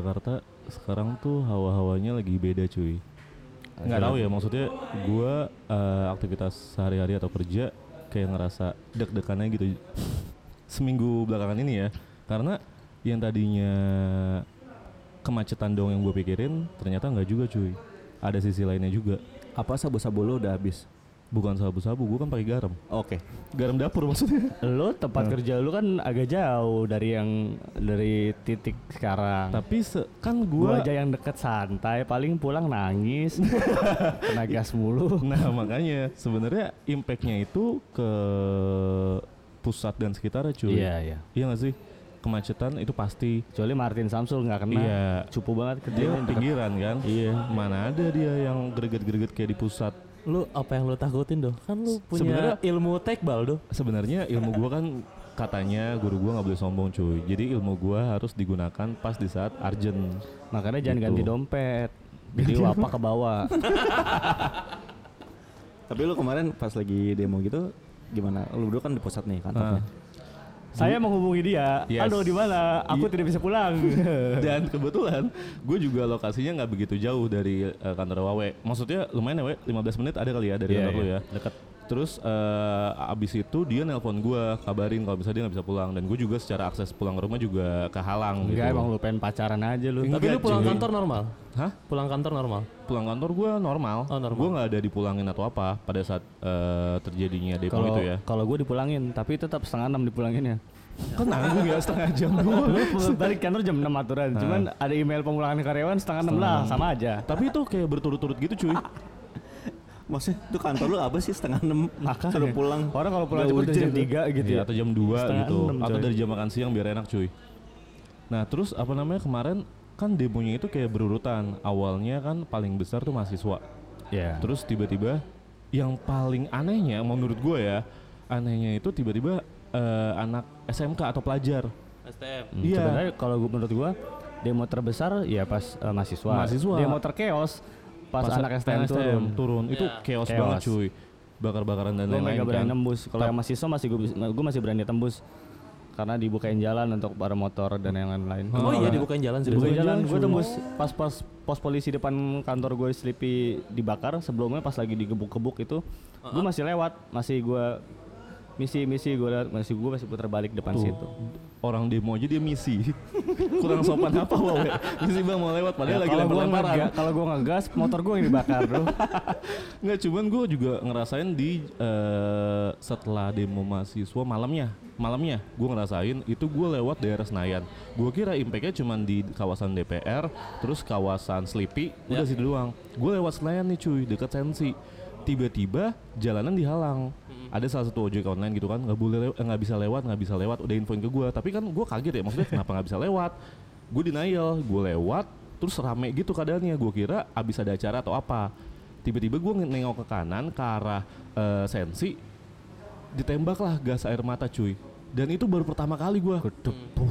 Jakarta sekarang tuh hawa-hawanya lagi beda cuy. Nggak tahu ya maksudnya gua eh, aktivitas sehari-hari atau kerja kayak ngerasa deg-degannya gitu seminggu belakangan ini ya. Karena yang tadinya kemacetan dong yang gue pikirin ternyata nggak juga cuy. Ada sisi lainnya juga. Apa sabu-sabu lo udah habis? Bukan sabu-sabu, gue kan pakai garam. Oke. Garam dapur maksudnya. Lo tempat Nah. kerja lu kan agak jauh dari yang dari titik sekarang. Tapi se- kan gua gue aja yang deket santai, paling pulang nangis, kena gas mulu. Nah makanya sebenarnya impactnya itu ke pusat dan sekitarnya cuy. Iya iya. Iya nggak sih? Kemacetan itu pasti. Kecuali Martin Samsul nggak kena. Iya. Cupu banget Dia kerjanya deket. pinggiran kan? Iya. Mana ada dia yang greget-greget kayak di pusat. Lu apa yang lu takutin doh? Kan lu punya Sebenarnya- ilmu tekbal doh. Sebenarnya ilmu gua kan katanya guru gua nggak boleh sombong cuy. Jadi ilmu gua harus digunakan pas di saat urgent. Makanya jangan Gitu. ganti dompet. Jadi wapa ke bawah. Tapi lu kemarin pas lagi demo gitu gimana? Lu berdua kan di pusat nih kantornya. Saya menghubungi dia. Yes. Halo di mana? Aku Iya. tidak bisa pulang. Dan kebetulan gue juga lokasinya nggak begitu jauh dari eh, kantor Wawe. Maksudnya lumayan ya, We. 15 menit ada kali ya dari Iya, kantor lu iya. ya. Dekat. Terus eh, abis itu dia nelpon gue kabarin kalau misalnya dia nggak bisa pulang dan gue juga secara akses pulang ke rumah juga kehalang Enggak gitu. emang lu pengen pacaran aja lu. Enggak, Tapi lu pulang cuy. kantor normal. Hah? Pulang kantor normal. Pulang kantor gue normal. Oh, normal. Gue nggak ada dipulangin atau apa pada saat eh, terjadinya demo Kalau itu ya. kalau gue dipulangin, tapi tetap setengah enam dipulanginnya. Kan nanggung ya setengah jam doang. Lu balik kantor jam 6 aturan. Cuman ada email pemulangan karyawan setengah enam lah, sama aja. Tapi itu kayak berturut-turut gitu cuy. Maksudnya itu kantor lu apa sih setengah enam Makanya. suruh pulang? Orang kalau pulang cepet jam. 3 gitu Iya, ya. atau jam 2 Setengah gitu atau dari jam makan siang biar enak cuy nah terus apa namanya kemarin kan demonya itu kayak berurutan awalnya kan paling besar tuh mahasiswa Iya. terus tiba-tiba yang paling anehnya menurut gue ya anehnya itu tiba-tiba eh, anak SMK atau pelajar STM. Hmm, Iya. Sebenarnya kalau gua menurut gua demo terbesar ya pas eh, mahasiswa. Mahasiswa. Demo terkeos pas, anak STM, turun. turun itu Iya. chaos, Chaos. banget cuy bakar-bakaran dan lain-lain nggak berani kan nembus. Kalau yang mahasiswa masih gue gue masih berani tembus karena dibukain jalan untuk para motor dan yang lain-lain. Oh iya Ah. dibukain jalan sih. Dibukain jalan, jalan, gue tembus pas pas pos polisi depan kantor gue Sleepy dibakar sebelumnya pas lagi digebuk-gebuk itu gue masih lewat masih gue misi misi gue masih gue masih putar balik depan Tuh. situ. orang demo aja dia misi kurang sopan apa wawe misi bang mau lewat padahal Ya, lagi lempar-lemparan ngegas, kalau gue ngegas motor gue yang dibakar bro. Nggak cuman gue juga ngerasain di eh, setelah demo mahasiswa malamnya malamnya gue ngerasain itu gue lewat daerah Senayan gue kira impactnya cuman di kawasan DPR terus kawasan Sleepy udah Ya. situ doang gue lewat Senayan nih cuy deket Sensi tiba-tiba jalanan dihalang. Ada salah satu ojek online gitu kan nggak boleh eh, nggak bisa lewat nggak bisa lewat udah infoin ke gue tapi kan gue kaget ya maksudnya kenapa nggak bisa lewat? Gue denial gue lewat terus rame gitu keadaannya. Gue kira abis ada acara atau apa. Tiba-tiba gue nengok ke kanan ke arah eh, sensi ditembaklah gas air mata cuy. Dan itu baru pertama kali gue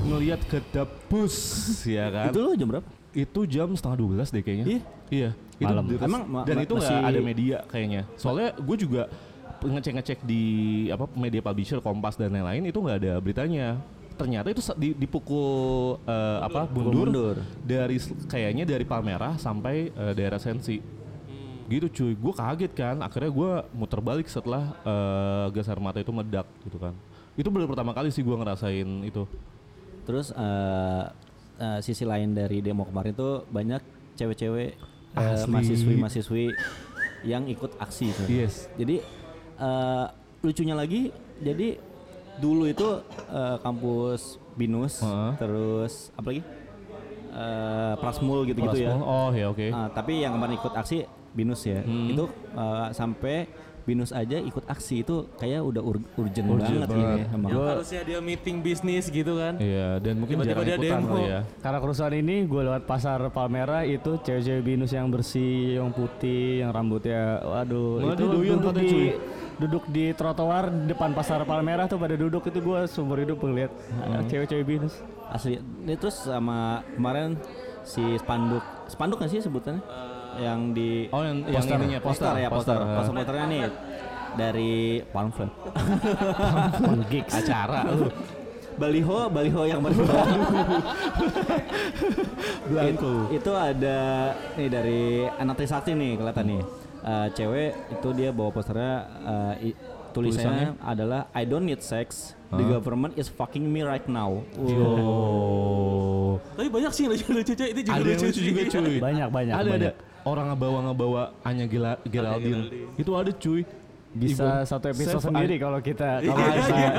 ngelihat kedapus ya kan? Itu lu jam berapa? itu jam setengah dua belas deh kayaknya. Iya. iya Malam. di- Emang ma- dan ma- itu nggak masih- ada media kayaknya? Soalnya gue juga ngecek ngecek di apa media publisher kompas dan lain-lain itu nggak ada beritanya. Ternyata itu dipukul eh, apa mundur, mundur. dari kayaknya dari Palmerah sampai eh, daerah Sensi. Gitu cuy. Gue kaget kan. Akhirnya gue muter balik setelah eh, gas air mata itu meledak gitu kan. Itu baru pertama kali sih gue ngerasain itu. Terus eh, eh, sisi lain dari demo kemarin tuh banyak cewek-cewek Asli. mahasiswi-mahasiswi yang ikut aksi. sebenarnya. Yes. Jadi eh, lucunya lagi, jadi dulu itu eh, kampus Binus, Heeh. terus apa lagi? Eh, Prasmul gitu-gitu ya. Oh ya oke Ah, tapi yang kemarin ikut aksi Binus ya. Hmm. Itu eh, sampai Binus aja ikut aksi itu kayak udah ur- urgent, Urgent banget banget. ini emang. Yang harusnya dia meeting bisnis gitu kan. Iya, dan mungkin Tiba-tiba dia ikutan demo. ya. Karena kerusuhan ini gue lewat pasar Palmera itu cewek-cewek binus yang bersih, yang putih, yang rambutnya waduh Malah itu duduk di cuy. duduk di trotoar depan pasar Palmera tuh pada duduk itu gue seumur hidup ngeliat Hmm. ah, cewek-cewek binus. Asli. Ini terus sama kemarin si spanduk, spanduk nggak sih sebutannya? Yang di Oh, yang- yang poster, ininya, poster, poster, ya poster, poster, poster, posternya nih dari Pamflet. gigs. Acara lu. baliho baliho yang Blanko. It- itu ada nih dari anak Trisakti nih kelihatan nih Eh, cewek itu dia bawa posternya eh, i- tulisannya, adalah I don't need sex the government is fucking me right now Oh. Tapi banyak sih lucu-lucu cuy. Itu juga Ada yang lucu lucu juga cuy. Banyak, banyak, Ada ada banyak. Orang ngebawa ngebawa Anya Gila- Geraldine. Itu ada cuy. Bisa Ibu- satu episode Save sendiri kalau kita kalau Iya, bisa iya.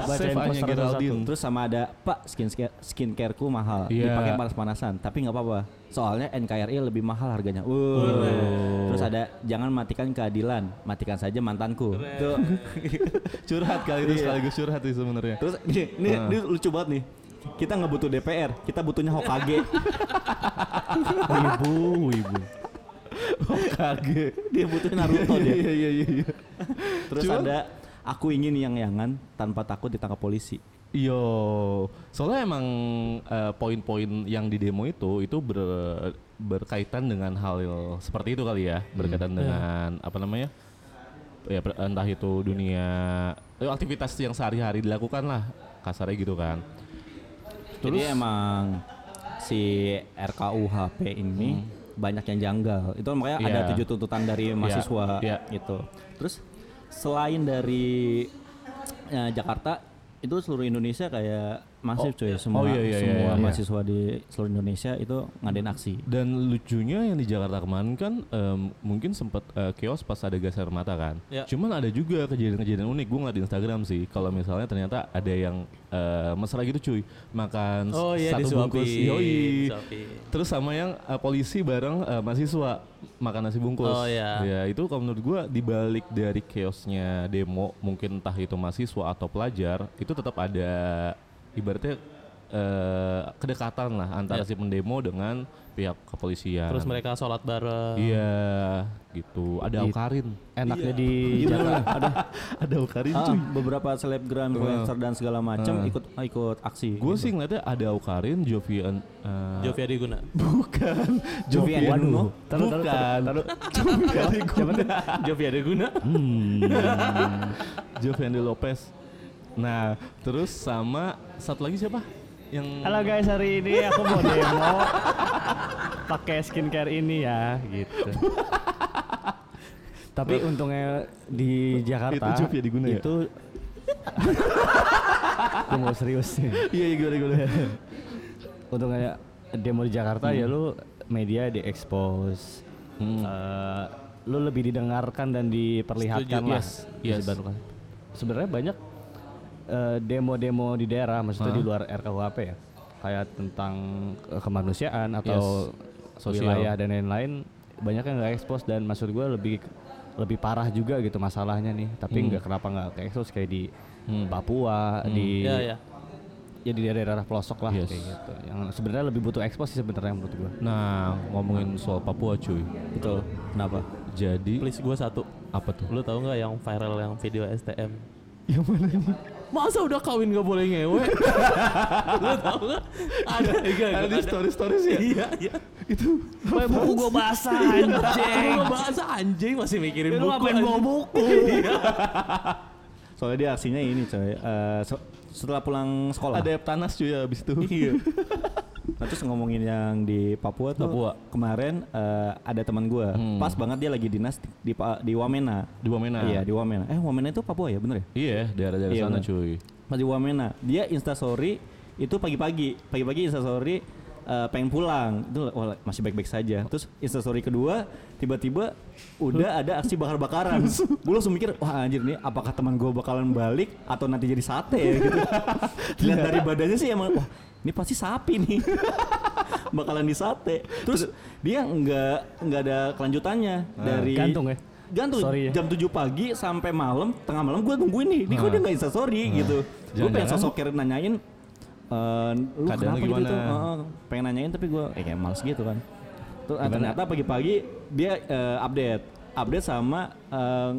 bacain Save Anya Geraldine. Terus sama ada Pak skincare skincareku mahal Iya. dipakai panas-panasan tapi nggak apa-apa soalnya NKRI lebih mahal harganya. Uh. Terus ada jangan matikan keadilan matikan saja mantanku. Tuh. Curhat kali itu sekaligus curhat sih sebenarnya. Terus ini, ini, ini lucu banget nih. Kita nggak butuh DPR, kita butuhnya Hokage. Wibu, wibu. Kage. dia butuh Naruto dia. Iya iya iya. iya. Terus Cuman- ada aku ingin yang-yangan tanpa takut ditangkap polisi. Yo, soalnya emang eh, poin-poin yang di demo itu itu ber- berkaitan dengan hal seperti itu kali ya, berkaitan dengan apa namanya? Ya entah itu dunia eh, aktivitas yang sehari-hari dilakukan lah, kasarnya gitu kan. Jadi emang si RKUHP ini banyak yang janggal. Itu makanya ada Iya. tujuh tuntutan dari mahasiswa iya. gitu. Terus selain dari eh, Jakarta itu seluruh Indonesia kayak masif cuy semua oh iya, iya, semua iya, iya. mahasiswa di seluruh Indonesia itu ngadain aksi. Dan lucunya yang di Jakarta kemarin kan em, mungkin sempat eh, chaos pas ada gas air mata kan. Ya. Cuman ada juga kejadian-kejadian unik. Gue ngeliat di Instagram sih. Kalau misalnya ternyata ada yang eh, mesra gitu cuy, makan Oh iya satu bungkus. Yoi. Terus sama yang eh, polisi bareng eh, mahasiswa makan nasi bungkus. Oh, iya. Ya itu kalau menurut gue dibalik dari chaosnya demo, mungkin entah itu mahasiswa atau pelajar, itu tetap ada ibaratnya eh, kedekatan lah antara Ya. si pendemo dengan pihak kepolisian. Terus mereka sholat bareng. Iya, gitu. Ada Gitu. Aukarin. Enaknya di Gimana? Jakarta. ada Ada Aukarin ah, cuy. beberapa selebgram influencer dan segala macam ikut ikut aksi. Gue sih ngeliatnya ada Aukarin, Jovian. eh, Jovi Adiguna. bukan. Jovian Jovian. Uno. Taruh, taruh, Bukan. taruh. Jovi Adiguna. Hmm. Jovian de Lopez. Nah, terus sama satu lagi siapa? Yang Halo guys, hari ini aku mau demo pakai skincare ini ya, gitu. Tapi untungnya di Jakarta Itu Jovi Adiguna ya? itu Gue mau serius nih. Iya, iya gimana gimana. Untungnya demo di Jakarta ya lu media diekspos. Hmm. Eh, lu lebih didengarkan dan diperlihatkan Setuju, lah. yes, yes. Sebenarnya banyak eh, demo-demo di daerah, maksudnya Hah? di luar RKUHP ya, kayak tentang eh, kemanusiaan atau Sosial. wilayah dan lain-lain, banyak yang nggak ekspos dan maksud gue lebih lebih parah juga gitu masalahnya nih. Tapi Hmm. nggak kenapa nggak ke ekspos kayak di Hmm. Papua, di Iya, iya. ya di daerah-daerah pelosok lah Yes. kayak gitu. Yang sebenarnya lebih butuh ekspos sih sebenarnya menurut gue. Nah, ngomongin soal Papua cuy. Betul. Kenapa? Jadi Please gue satu. apa tuh? Lu tahu nggak yang viral yang video STM? Yang mana nih? Masa udah kawin gak boleh ngewe? Lu tahu nggak? Ada enggak? Ada di story-story sih ya? Iya, iya. Itu Wah, buku gue basah Anjing. Lu bahasa anjing masih mikirin Ya, lu buku. ngapain bawa buku? Soalnya dia aksinya ini coy. eh, so- setelah pulang sekolah. ada Eptanas cuy abis itu. Iya. Nah, terus ngomongin yang di Papua tuh Papua. kemarin eh, ada teman gua Hmm. pas banget dia lagi dinas di, di, Wamena. Di Wamena. Iya di Wamena. Eh Wamena itu Papua ya bener ya? Iya, daerah-daerah Iya, sana bener. cuy. Pas di Wamena dia instastory itu pagi-pagi pagi-pagi instastory eh, pengen pulang itu wah, masih baik-baik saja terus instastory kedua tiba-tiba udah ada aksi bakar-bakaran gue langsung mikir wah anjir nih apakah teman gue bakalan balik atau nanti jadi sate ya gitu lihat dari badannya sih emang wah ini pasti sapi nih. Bakalan disate. Terus dia nggak nggak ada kelanjutannya dari gantung ya? gantung. Sorry ya. jam 7 pagi sampai malam tengah malam gue nungguin nih. Ini kok dia nggak instastory gitu. Gue pengen sosok kira nanyain eh lu Keadaan kenapa lu gitu? gimana? Heeh, pengen nanyain tapi gue eh kayak males gitu kan. Tuh, ternyata pagi-pagi dia eh, update. Update sama eh,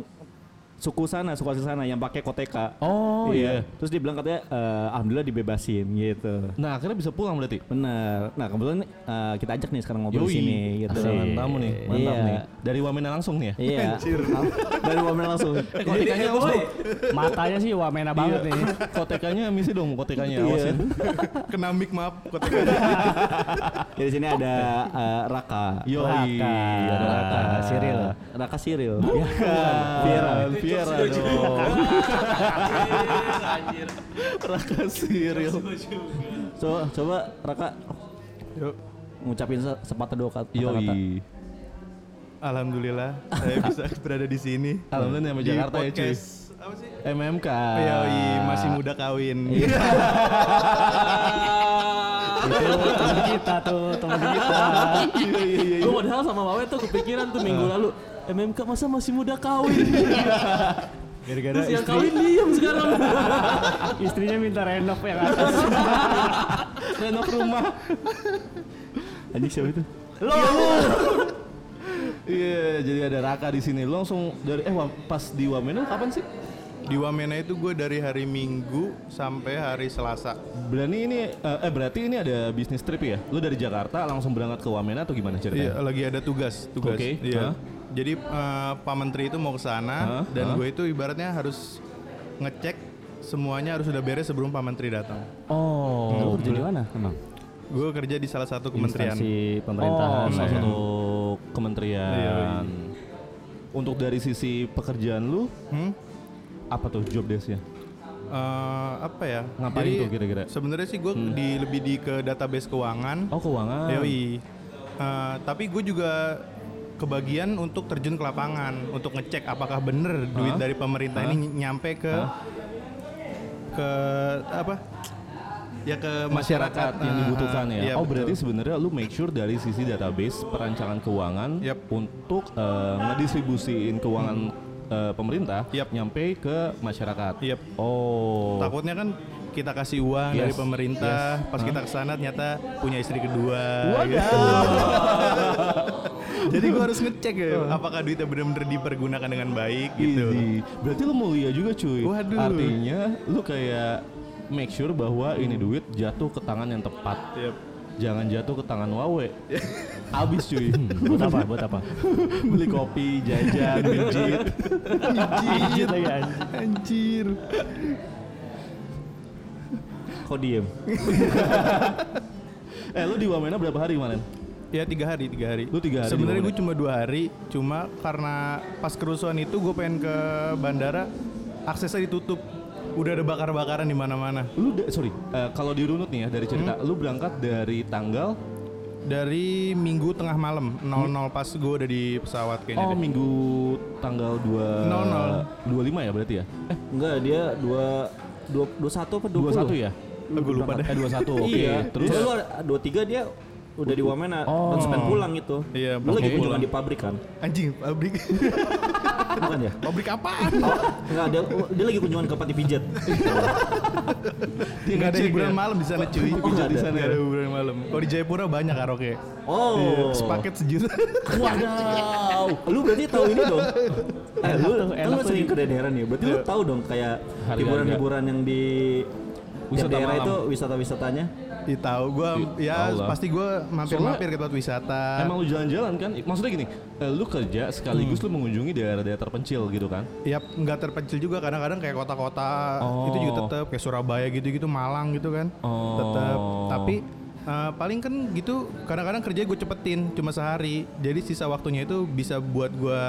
suku sana, suku asli sana yang pakai koteka. Oh iya. Terus dia bilang katanya eh, alhamdulillah dibebasin gitu. Nah akhirnya bisa pulang berarti. Bener. Nah kebetulan eh, kita ajak nih sekarang ngobrol di sini gitu. Tamu nih, mantap Iya. nih. Dari Wamena langsung nih ya. Iya. Dari momen langsung. Eh kotekanya awas dong. Matanya sih wamena banget nih. Kotekanya misi dong, kotekanya Iya. awasin. Kena mic maaf kotek Di sini ada eh, Raka. Yoi, Raka. ada Raka. Raka, Cyril. Raka Cyril. Viera, Viera dong. Raka Cyril. So, coba Raka Yuk. ngucapin se- sepatah dua kata. Yoi. Alhamdulillah saya bisa berada di sini. Alhamdulillah sama Di Jakarta ya cuy. Apa sih? MMK. Yoi, masih muda kawin. Itu teman kita tuh, teman kita. Gue padahal sama Wawe tuh kepikiran tuh minggu lalu. MMK masa masih muda kawin? Gara-gara Terus yang istri, kawin diem sekarang. istrinya minta renov yang atas. Renov rumah. Anjing siapa itu? Iya, jadi ada Raka di sini. Lu langsung dari eh pas di Wamena kapan sih? Di Wamena itu gue dari hari Minggu sampai hari Selasa. Berani ini eh, eh, berarti ini ada bisnis trip ya? Lu dari Jakarta langsung berangkat ke Wamena atau gimana Iya, ceritanya? lagi ada tugas, tugas. Oke, Iya. hah? Jadi eh, Pak Menteri itu mau ke sana Hah? dan Hah? gue itu ibaratnya harus ngecek semuanya harus sudah beres sebelum Pak Menteri datang. Oh, Lu kerja di mana emang? Gue kerja di salah satu kementerian. Instansi Oh, pemerintahan. salah ya. satu kementerian. Iya, Untuk dari sisi pekerjaan lu, Hmm? apa tuh job desk-nya? Eh, apa ya? Ngapain Jadi, tuh kira-kira? Sebenarnya sih gue di lebih di ke database keuangan. Oh, keuangan. Yoi. Eh, tapi gue juga kebagian untuk terjun ke lapangan untuk ngecek apakah bener duit dari pemerintah ini ny- nyampe ke ke apa? Ya ke masyarakat yang Eh, dibutuhkan eh, ya. iya, oh betul. berarti sebenarnya lu make sure dari sisi database perancangan keuangan Yap. untuk eh, ngedistribusiin keuangan eh, pemerintah Yap. nyampe ke masyarakat. Yap. Oh. Takutnya kan kita kasih uang Yes, dari pemerintah, yes. pas Hah? kita ke sana ternyata punya istri kedua. Waduh. gitu. Jadi gue harus ngecek ya, apakah duitnya benar-benar dipergunakan dengan baik gitu. Easy. Berarti lu mulia juga cuy. Waduh. Artinya lu kayak make sure bahwa ini duit jatuh ke tangan yang tepat. Yap. Jangan jatuh ke tangan Wawe. Habis cuy. Buat apa? Buat apa? Beli kopi, jajan, mijit. Anjir lagi anjir. Anjir. Kok diem? eh lu di Wamena berapa hari kemarin? Ya tiga hari, tiga hari. Lu tiga hari Sebenarnya gue cuma dua hari, cuma karena pas kerusuhan itu gue pengen ke bandara, aksesnya ditutup. Udah ada bakar-bakaran di mana-mana. Lu da- sorry, eh, kalau dirunut nih ya dari cerita, lu berangkat dari tanggal Dari minggu tengah malam, 00 pas gue udah di pesawat kayaknya oh deh. minggu tanggal 2 Nol, nol. 25 ya berarti ya? Eh, Enggak, dia dua dua dua satu apa dua 21 ya? Oh, gue lupa deh. Eh 21 oke. Iya. Terus lu dua tiga dia udah di Wamena Oh. dan pengen pulang gitu. Iya, Lu lagi kunjungan di pabrik kan? Anjing, pabrik. Bukan ya? pabrik apaan? Enggak, dia, dia lagi kunjungan ke pati pijat. Nggak ada hiburan malam di sana cuy. Oh, nggak ada. Nggak ada hiburan malam. Kalau di Jayapura banyak karaoke. Oh. Sepaket sejuta. Wadaw. Lu berarti tahu ini dong. Eh, lu, kan enak lu tuh sering ini. ke daerah nih. Berarti lu tahu dong kayak hiburan-hiburan yang di Wisata daerah malam. itu wisata-wisatanya. Ih tahu gue ya Allah. pasti gue mampir-mampir ke tempat wisata. Emang lu jalan-jalan kan? Maksudnya gini, eh, lu kerja sekaligus lu mengunjungi daerah-daerah terpencil gitu kan? Ya nggak terpencil juga kadang-kadang kayak kota-kota Oh. itu juga tetap kayak Surabaya gitu-gitu Malang gitu kan. Oh. Tetap. Tapi eh, paling kan gitu kadang-kadang kerja gue cepetin cuma sehari. Jadi sisa waktunya itu bisa buat gue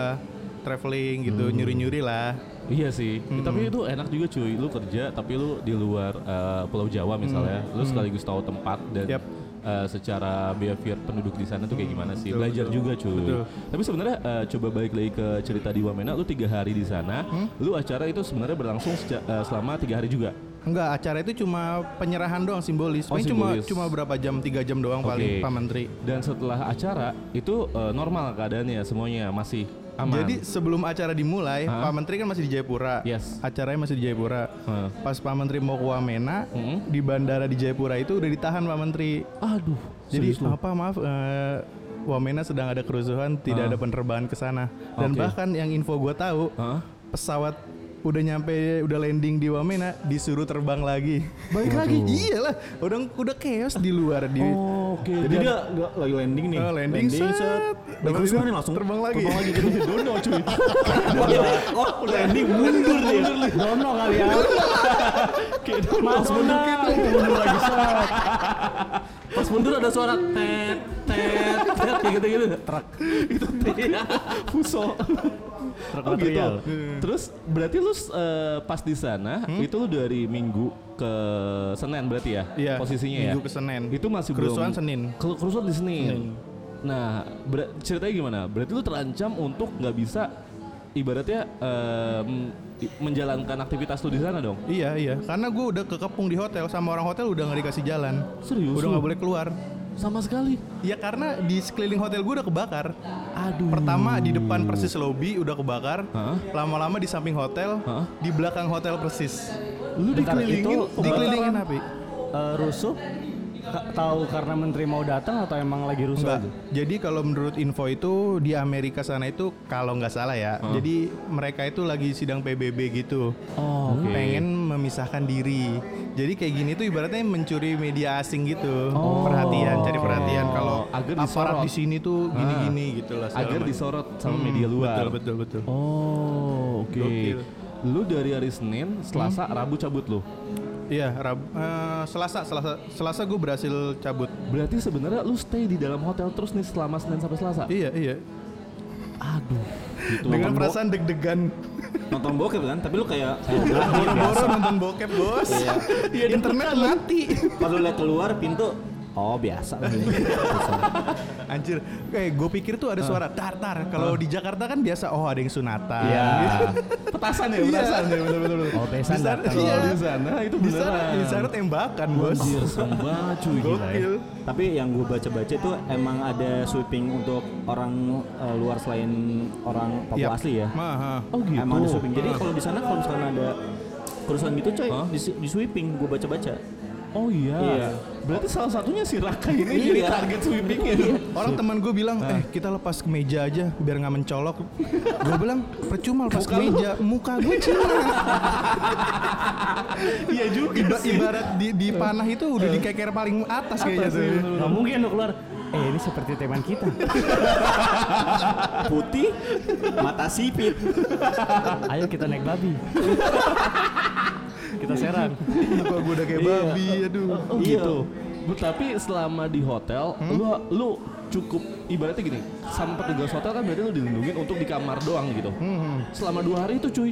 traveling gitu, Hmm. nyuri-nyuri lah. Iya sih, Ya, tapi itu enak juga cuy. Lu kerja tapi lu di luar eh, Pulau Jawa misalnya, lu sekaligus tahu tempat dan Yap. eh, secara behavior penduduk di sana tuh kayak gimana sih. Betul, Belajar betul. juga cuy. Betul. Tapi sebenarnya eh, coba balik lagi ke cerita di Wamena, lu tiga hari di sana, lu acara itu sebenarnya berlangsung eh, selama tiga hari juga. Enggak, acara itu cuma penyerahan doang simbolis. Oh, Paling cuma simbolis. cuma berapa jam, tiga jam doang Oke. paling Pak Menteri. Dan setelah acara itu eh, normal keadaannya semuanya masih aman. Jadi sebelum acara dimulai, Hah? Pak Menteri kan masih di Jayapura. Yes. Acaranya masih di Jayapura. Hah. Pas Pak Menteri mau ke Wamena, Hmm. di bandara di Jayapura itu udah ditahan Pak Menteri. aduh, Jadi serius apa maaf eh, Wamena sedang ada kerusuhan, tidak Ah. ada penerbangan ke sana. Dan Oke. bahkan yang info gue tahu, Hah? pesawat udah nyampe udah landing di Wamena disuruh terbang lagi. Balik lagi. Iyalah, udah udah chaos di luar di Oh, oke. Jadi dia nggak lagi landing nih. Oh, landing, set. Dapat Dapat nih langsung terbang lagi. Terbang lagi gitu. Dono cuy. oh, landing mundur dia. Dono kali ya. Mas mundur mundur lagi set. Pas mundur ada suara tet tet tet kayak gitu-gitu. Truk. Itu truk. Fuso. Truk Oh gitu. material. Terus berarti lu eh, pas di sana itu lu dari Minggu ke Senin berarti ya? Iya, Posisinya ya. Minggu ke Senin. Itu masih Kerusuhan belum Senin. Kerusuhan di Senin. Senin. Nah, ber- ceritanya gimana? Berarti lu terancam untuk nggak bisa ibaratnya i- menjalankan aktivitas lu di sana dong? Iya iya, karena gue udah kekepung di hotel sama orang hotel udah nggak dikasih jalan. Serius Udah nggak boleh keluar. Sama sekali. Ya karena di sekeliling hotel gue udah kebakar. Aduh. Pertama di depan persis lobby udah kebakar. Lama-lama di samping hotel, Hah? di belakang hotel persis. Lu Bentar, dikelilingin itu Dikelilingin api. Eh, rusuh tahu karena menteri mau datang atau emang lagi rusuh Enggak. aja? Jadi kalau menurut info itu di Amerika sana itu kalau nggak salah ya. Jadi mereka itu lagi sidang PBB gitu. Oh, oke. Pengen memisahkan diri. Jadi kayak gini tuh ibaratnya mencuri media asing gitu. Oh. Perhatian, cari perhatian kalau Agar aparat disorot. di sini tuh gini-gini gitu lah. agar macam. disorot sama Hmm, media luar. Betul betul betul. Oh, oke. Gokil. Lu dari hari Senin, Selasa, Rabu cabut lu. Iya, Rab, eh, Selasa, Selasa, Selasa gue berhasil cabut. Berarti sebenarnya lu stay di dalam hotel terus nih selama Senin sampai Selasa. Iya, iya. Aduh. Gitu. Dengan nonton perasaan deg-degan. Nonton bokep kan, tapi lu kayak Boro-boro nonton bokep, Bos. Iya, internet mati. lu lihat keluar pintu Oh biasa. Anjir, kayak gue pikir tuh ada suara tar tar. Kalau di Jakarta kan biasa, oh ada yang sunatan. Iya. Petasan ya, Iya, petasan. betul betul betul. Oh, besan Di sana- datang. Iya, Kalau di sana itu di sana, beneran. di sana tembakan, Bos. Anjir, serem banget cuy ya. Gokil. Tapi yang gue baca-baca itu emang ada sweeping untuk orang eh, luar selain orang Papua Iya. asli ya. Oh gitu. Emang ada sweeping. Jadi kalau di sana kalau misalnya ada kerusuhan gitu coy, di, di sweeping gue baca-baca. Oh iya. Iya. Berarti salah satunya si Raka ini Iya. jadi target sweepingnya. Orang teman gue bilang, eh kita lepas ke meja aja biar nggak mencolok. gue bilang percuma lepas ke meja, muka gue Cina. Iya juga Iba- sih. ibarat di, di panah itu udah di keker paling atas kayaknya tuh. Nggak mungkin lo keluar. Eh ini seperti teman kita. Putih, mata sipit. Ayo kita naik babi. Kita serang. Muka gue udah kayak babi, aduh. Oh gitu. Bu, tapi selama di hotel, lu lu cukup ibaratnya gini, sama petugas hotel kan berarti lu dilindungi untuk di kamar doang gitu. Selama dua hari itu cuy.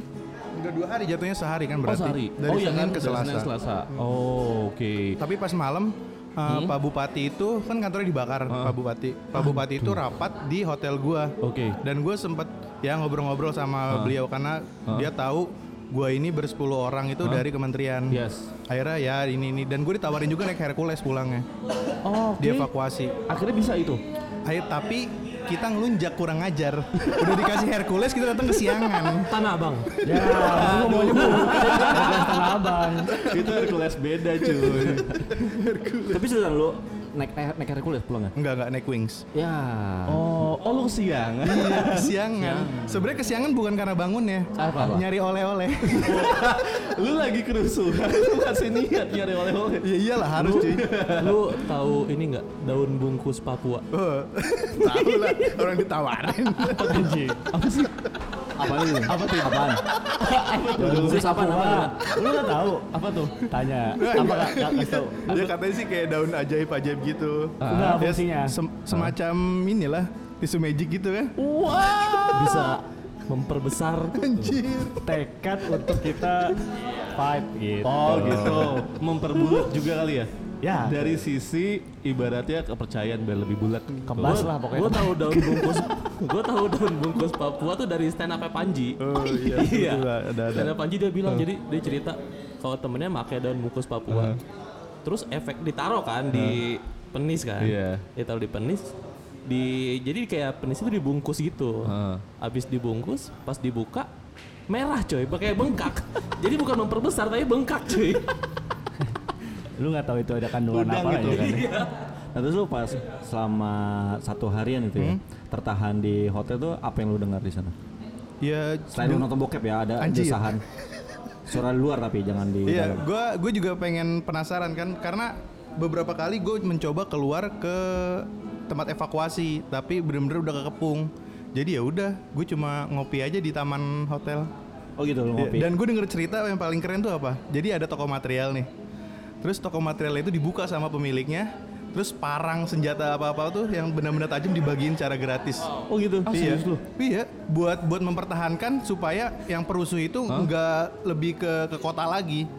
Udah dua hari jatuhnya sehari kan Oh berarti. sehari. Dari oh iya Senin kan ke dari Senin Selasa. Selasa. Oh oke. Tapi pas malam uh, Pak Bupati itu kan kantornya dibakar Pak Bupati. Pak Bupati itu rapat di hotel gua. Oke. Dan gue sempet ya ngobrol-ngobrol sama beliau karena dia tahu gua ini bersepuluh orang itu dari kementerian. Yes. Akhirnya ya ini ini dan gue ditawarin juga naik Hercules pulangnya. Oh, oke. Dievakuasi. Akhirnya bisa itu. Akhir tapi kita ngelunjak kurang ajar. Udah dikasih Hercules kita datang kesiangan. Tanah Abang. Ya, lu maunya bukan. Tanah abang. itu Hercules beda cuy. Tapi sudah lu naik naik, naik Hercules pulangnya. Enggak enggak naik wings. Ya. Oh, oh lu kesiangan. Kesiangan. Sebenarnya kesiangan bukan karena bangun ya. Apa? Nyari oleh-oleh. lu lagi kerusuhan, lu masih niat nyari oleh-oleh. ya iyalah harus cuy. Lu tahu ini nggak daun bungkus Papua? Oh, Tahu lah orang ditawarin. Apa sih? Apaan itu? Apa tuh? Apaan? Bungkus apa namanya? Lu nggak tahu? Apa tuh? Tanya. Apa nggak nggak kasih tahu? Dia katanya sih kayak daun ajaib-ajaib gitu. Enggak Ya, fungsinya. sem- semacam inilah tisu magic gitu kan. Bisa memperbesar Anjir. Tekad untuk kita fight gitu. Oh gitu, memperbulat juga kali ya? Ya. Dari sisi ibaratnya kepercayaan biar lebih bulat. Kebas lah pokoknya. Gue tahu daun bungkus, gue tahu daun bungkus Papua tuh dari stand up Panji. Oh iya, Iya. betul, ada ada. Stand up Panji dia bilang, jadi dia cerita kalau temennya pakai daun bungkus Papua. Terus efek ditaruh kan di penis kan. Iya. Ditaruh di penis. Di jadi kayak penis itu dibungkus gitu. Heeh. Habis dibungkus, pas dibuka merah coy, pakai bengkak. jadi bukan memperbesar tapi bengkak coy. Lu nggak tahu itu ada kandungan Udang apa gitu. ya kan? Nah terus lu pas selama satu harian itu ya tertahan di hotel tuh apa yang lu dengar di sana? Ya Selain lu nonton bokep ya ada Anjir. desahan. Suara luar tapi jangan di Iya, dalam. gue gue juga pengen penasaran kan karena beberapa kali gue mencoba keluar ke tempat evakuasi tapi bener-bener udah kekepung. Jadi ya udah, gue cuma ngopi aja di taman hotel. Oh gitu Iya, ngopi. Dan gue denger cerita yang paling keren tuh apa? Jadi ada toko material nih. Terus toko material itu dibuka sama pemiliknya. Terus parang senjata apa-apa tuh yang benar-benar tajam dibagiin cara gratis. Oh gitu. iya. Iya, buat buat mempertahankan supaya yang perusuh itu nggak lebih ke ke kota lagi.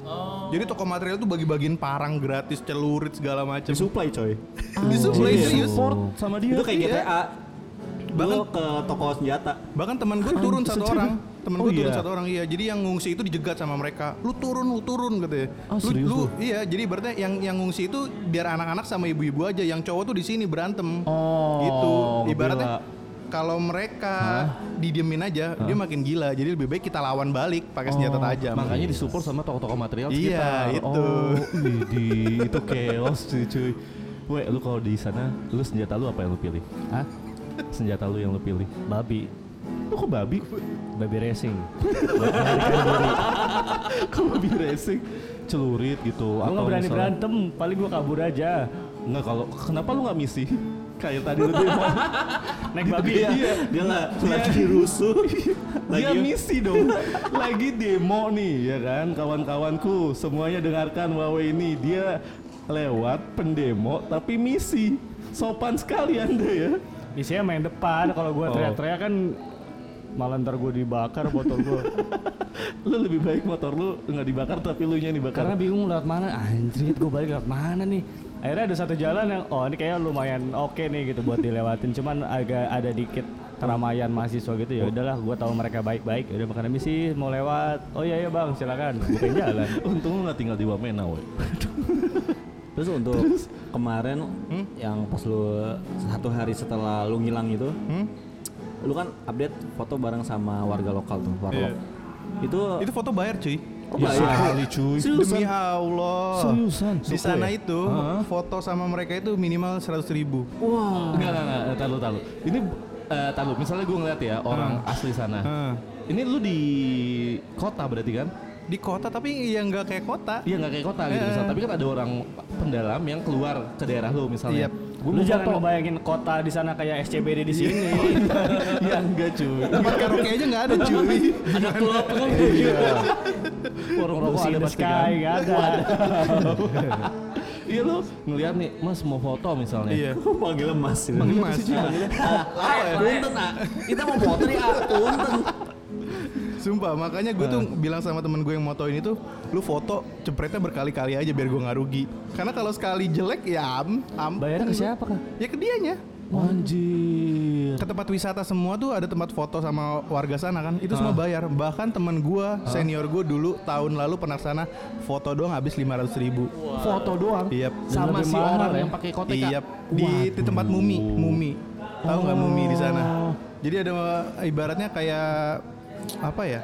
Jadi toko material tuh bagi-bagiin parang gratis, celurit segala macam. Disuplai coy. Disuplai Iya. serius. Support sama dia. Itu kayak Iya. GTA. Bahkan- Lu ke toko senjata. Bahkan teman gue turun satu orang, temen Oh gue turun iya? satu orang iya. Jadi yang ngungsi itu dijegat sama mereka. Lu turun, lu turun katanya. Ah, lu, lu iya. Jadi berarti yang yang ngungsi itu biar anak-anak sama ibu-ibu aja. Yang cowok tuh di sini berantem. Oh, gitu. Ibaratnya kalau mereka didiemin aja, dia makin gila. Jadi lebih baik kita lawan balik pakai senjata tajam. Oh, Makanya disupport sama toko-toko material Iya, sekitar. itu. Oh, itu chaos cuy, cuy. Weh, lu kalau di sana, lu senjata lu apa yang lu pilih? Hah? Senjata lu yang lu pilih? Babi. Lu kok babi? Babi racing. Kalau babi racing, celurit gitu. Gue nggak berani misalnya- berantem, paling gue kabur aja. Nggak kalau kenapa lu nggak misi? Kayak tadi lu demo. Naik babi Iya. ya. Dia nggak lagi rusuh. Dia misi dong. Lagi demo nih ya kan kawan-kawanku semuanya dengarkan Wawe ini dia lewat pendemo tapi misi. Sopan sekali Anda ya. Isinya main depan, kalau gue Oh. teriak-teriak kan malah ntar gue dibakar motor gue. Lu lebih baik motor lu nggak dibakar tapi lu nya dibakar. Karena bingung lewat mana, anjrit gue balik lewat mana nih. Akhirnya ada satu jalan yang, oh ini kayaknya lumayan oke nih gitu buat dilewatin. Cuman agak ada dikit keramaian mahasiswa gitu ya udahlah gue tahu mereka baik-baik udah makanya misi mau lewat oh iya iya bang silakan bukain jalan Untung lu nggak tinggal di Wamena, we. Terus untuk kemarin yang pas lu satu hari setelah lu ngilang itu, Hmm? Lu kan update foto bareng sama warga lokal tuh, warlock. Itu, Itu foto bayar cuy. oh, Ya bayar. sekali cuy. Demi Allah. Seriusan? Di sana ya? itu foto sama mereka itu minimal 100 ribu. Enggak, enggak, enggak, tahu tahu. Ini eh tahu, misalnya gue ngeliat ya orang asli sana. Heeh. Ini lu di kota berarti kan? Di kota tapi ya nggak kayak kota. Iya nggak kayak kota gitu Eh. misalnya. Tapi kan ada orang pendalam yang keluar ke daerah lu misalnya. Yap. Gue lu jangan foto. ngebayangin kota di sana kayak SCBD di sini ya enggak cuy. Tempat karaoke aja nggak ada cuy. Ada klub kan? Warung rokok ada pasti kan. nggak ada Iya lu ngeliat nih, Mas mau foto misalnya. Iya. Panggilnya mas. gitu. Manggilnya Mas. Ah, punten ah. Kita mau foto nih ah, punten. Sumpah, makanya gue tuh bilang sama temen gue yang moto ini tuh, lu foto cepretnya berkali-kali aja biar gue nggak rugi. Karena kalau sekali jelek ya am, am. bayarnya ke siapa kah Ya ke dianya. Anjir. Ke tempat wisata semua tuh ada tempat foto sama warga sana kan, itu semua bayar. Bahkan temen gue, senior gue dulu tahun lalu pernah sana foto doang habis 500 ribu. Foto doang. Iya. Sama si orang ya? yang pakai kotek. Iya, di, di tempat mumi, mumi. Tahu nggak mumi di sana? Jadi ada ibaratnya kayak apa ya?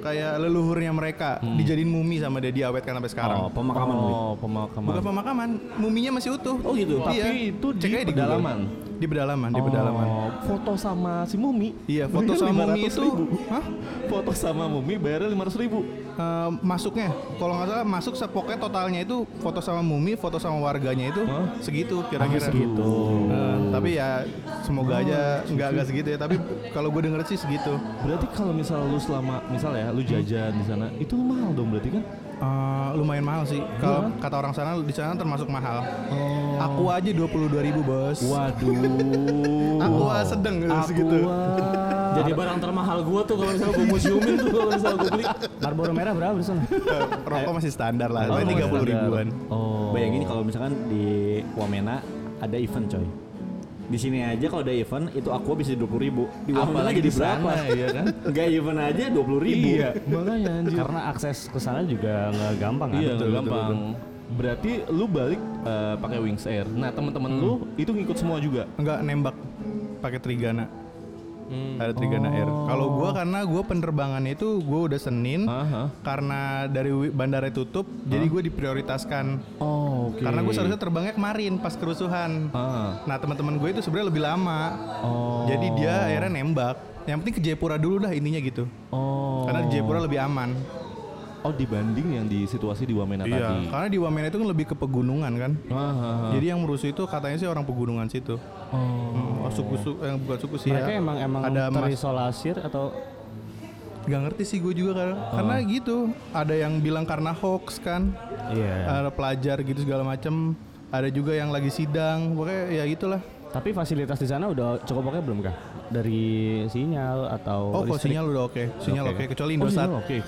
Kayak leluhurnya mereka dijadiin mumi sama dia diawetkan sampai sekarang. Oh, pemakaman. Oh, pemakaman. Bukan pemakaman, muminya masih utuh. Oh gitu. Tapi Iya. itu di Cek pedalaman? Di pedalaman, di pedalaman. Oh, foto sama si Mumi. Iya, foto Bayar sama mumi 500 itu, ribu. hah? Foto sama Mumi bayarnya 500 ribu. Eh, masuknya, kalau nggak salah masuk sepoknya totalnya itu foto sama mumi, foto sama warganya itu Hah? segitu kira-kira. segitu. Eh, tapi ya semoga aja nggak nggak segitu ya. Tapi kalau gue denger sih segitu. Berarti kalau misal lu selama misal ya lu jajan di sana itu mahal dong berarti kan? Eh, lumayan mahal sih. Kalau kata orang sana di sana termasuk mahal. Aku aja 22.000 ribu bos. Waduh. Aku sedang segitu. Jadi barang termahal gua tuh kalau misalnya gua museumin tuh kalau misalnya gua beli. Marlboro merah berapa di sana Eh, Rokok masih standar lah, Oh, tiga puluh ribuan. Oh. Bayangin kalau misalkan di Wamena ada event coy. Di sini aja kalau ada event itu aku bisa dua puluh ribu. Di Wamena Apalagi jadi di sana, berapa? ya kan? Enggak event aja dua puluh ribu. Iya, makanya anjir. karena akses ke sana juga nggak gampang kan Iya, betul, nggak betul, gampang. Berarti lu balik eh, pakai Wings Air. Nah, teman-teman lu itu ngikut semua juga. Enggak nembak pakai trigana. Ada Trigana Air. Kalau gua karena gua penerbangannya itu gua udah Senin Aha. karena dari bandara tutup, jadi gue diprioritaskan. Oh, oke. Karena gue seharusnya terbangnya kemarin pas kerusuhan. Ah. Nah teman-teman gue itu sebenarnya lebih lama. Oh. Jadi dia akhirnya nembak. Yang penting ke Jayapura dulu dah intinya gitu. Oh. Karena di Jayapura lebih aman. Oh, dibanding yang di situasi di Wamena tadi. Iya. Karena di Wamena itu kan lebih ke pegunungan kan. Ah, ah, ah. Jadi yang merusuh itu katanya sih orang pegunungan situ. Oh. Hmm, oh, suku suku yang bukan suku sih Mereka ya. emang emang ada terisolasir atau Gak ngerti sih gue juga karena karena gitu. Ada yang bilang karena hoax kan. Iya. Ada pelajar gitu segala macem. Ada juga yang lagi sidang. Pokoknya ya gitulah. Tapi fasilitas di sana udah cukup oke belum kah? Dari sinyal atau Oh, kok listrik? sinyal udah oke. Sinyal Oke. oke kecuali Oh, Indosat. sinyal oke.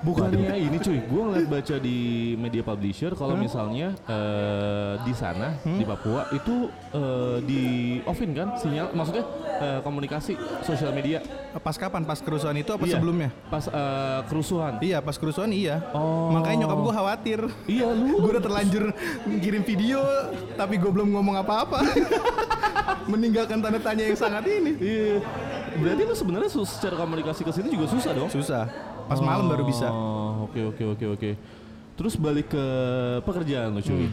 Bukannya ini cuy, gue ngeliat baca di media publisher kalau misalnya eh, di sana di Papua itu eh, di offin kan sinyal, maksudnya eh, komunikasi sosial media Pas kapan? Pas kerusuhan itu apa Iya. sebelumnya? pas eh, kerusuhan. Iya, pas kerusuhan iya. Oh. Makanya nyokap gue khawatir. Iya lu. gue udah terlanjur ngirim video, tapi gue belum ngomong apa-apa. Meninggalkan tanda tanya yang sangat ini. Iya. Berarti lu sebenarnya secara komunikasi ke sini juga susah dong? Susah. Pas malam baru bisa. Oh, oke oke oke oke. Terus balik ke pekerjaan lu cuy.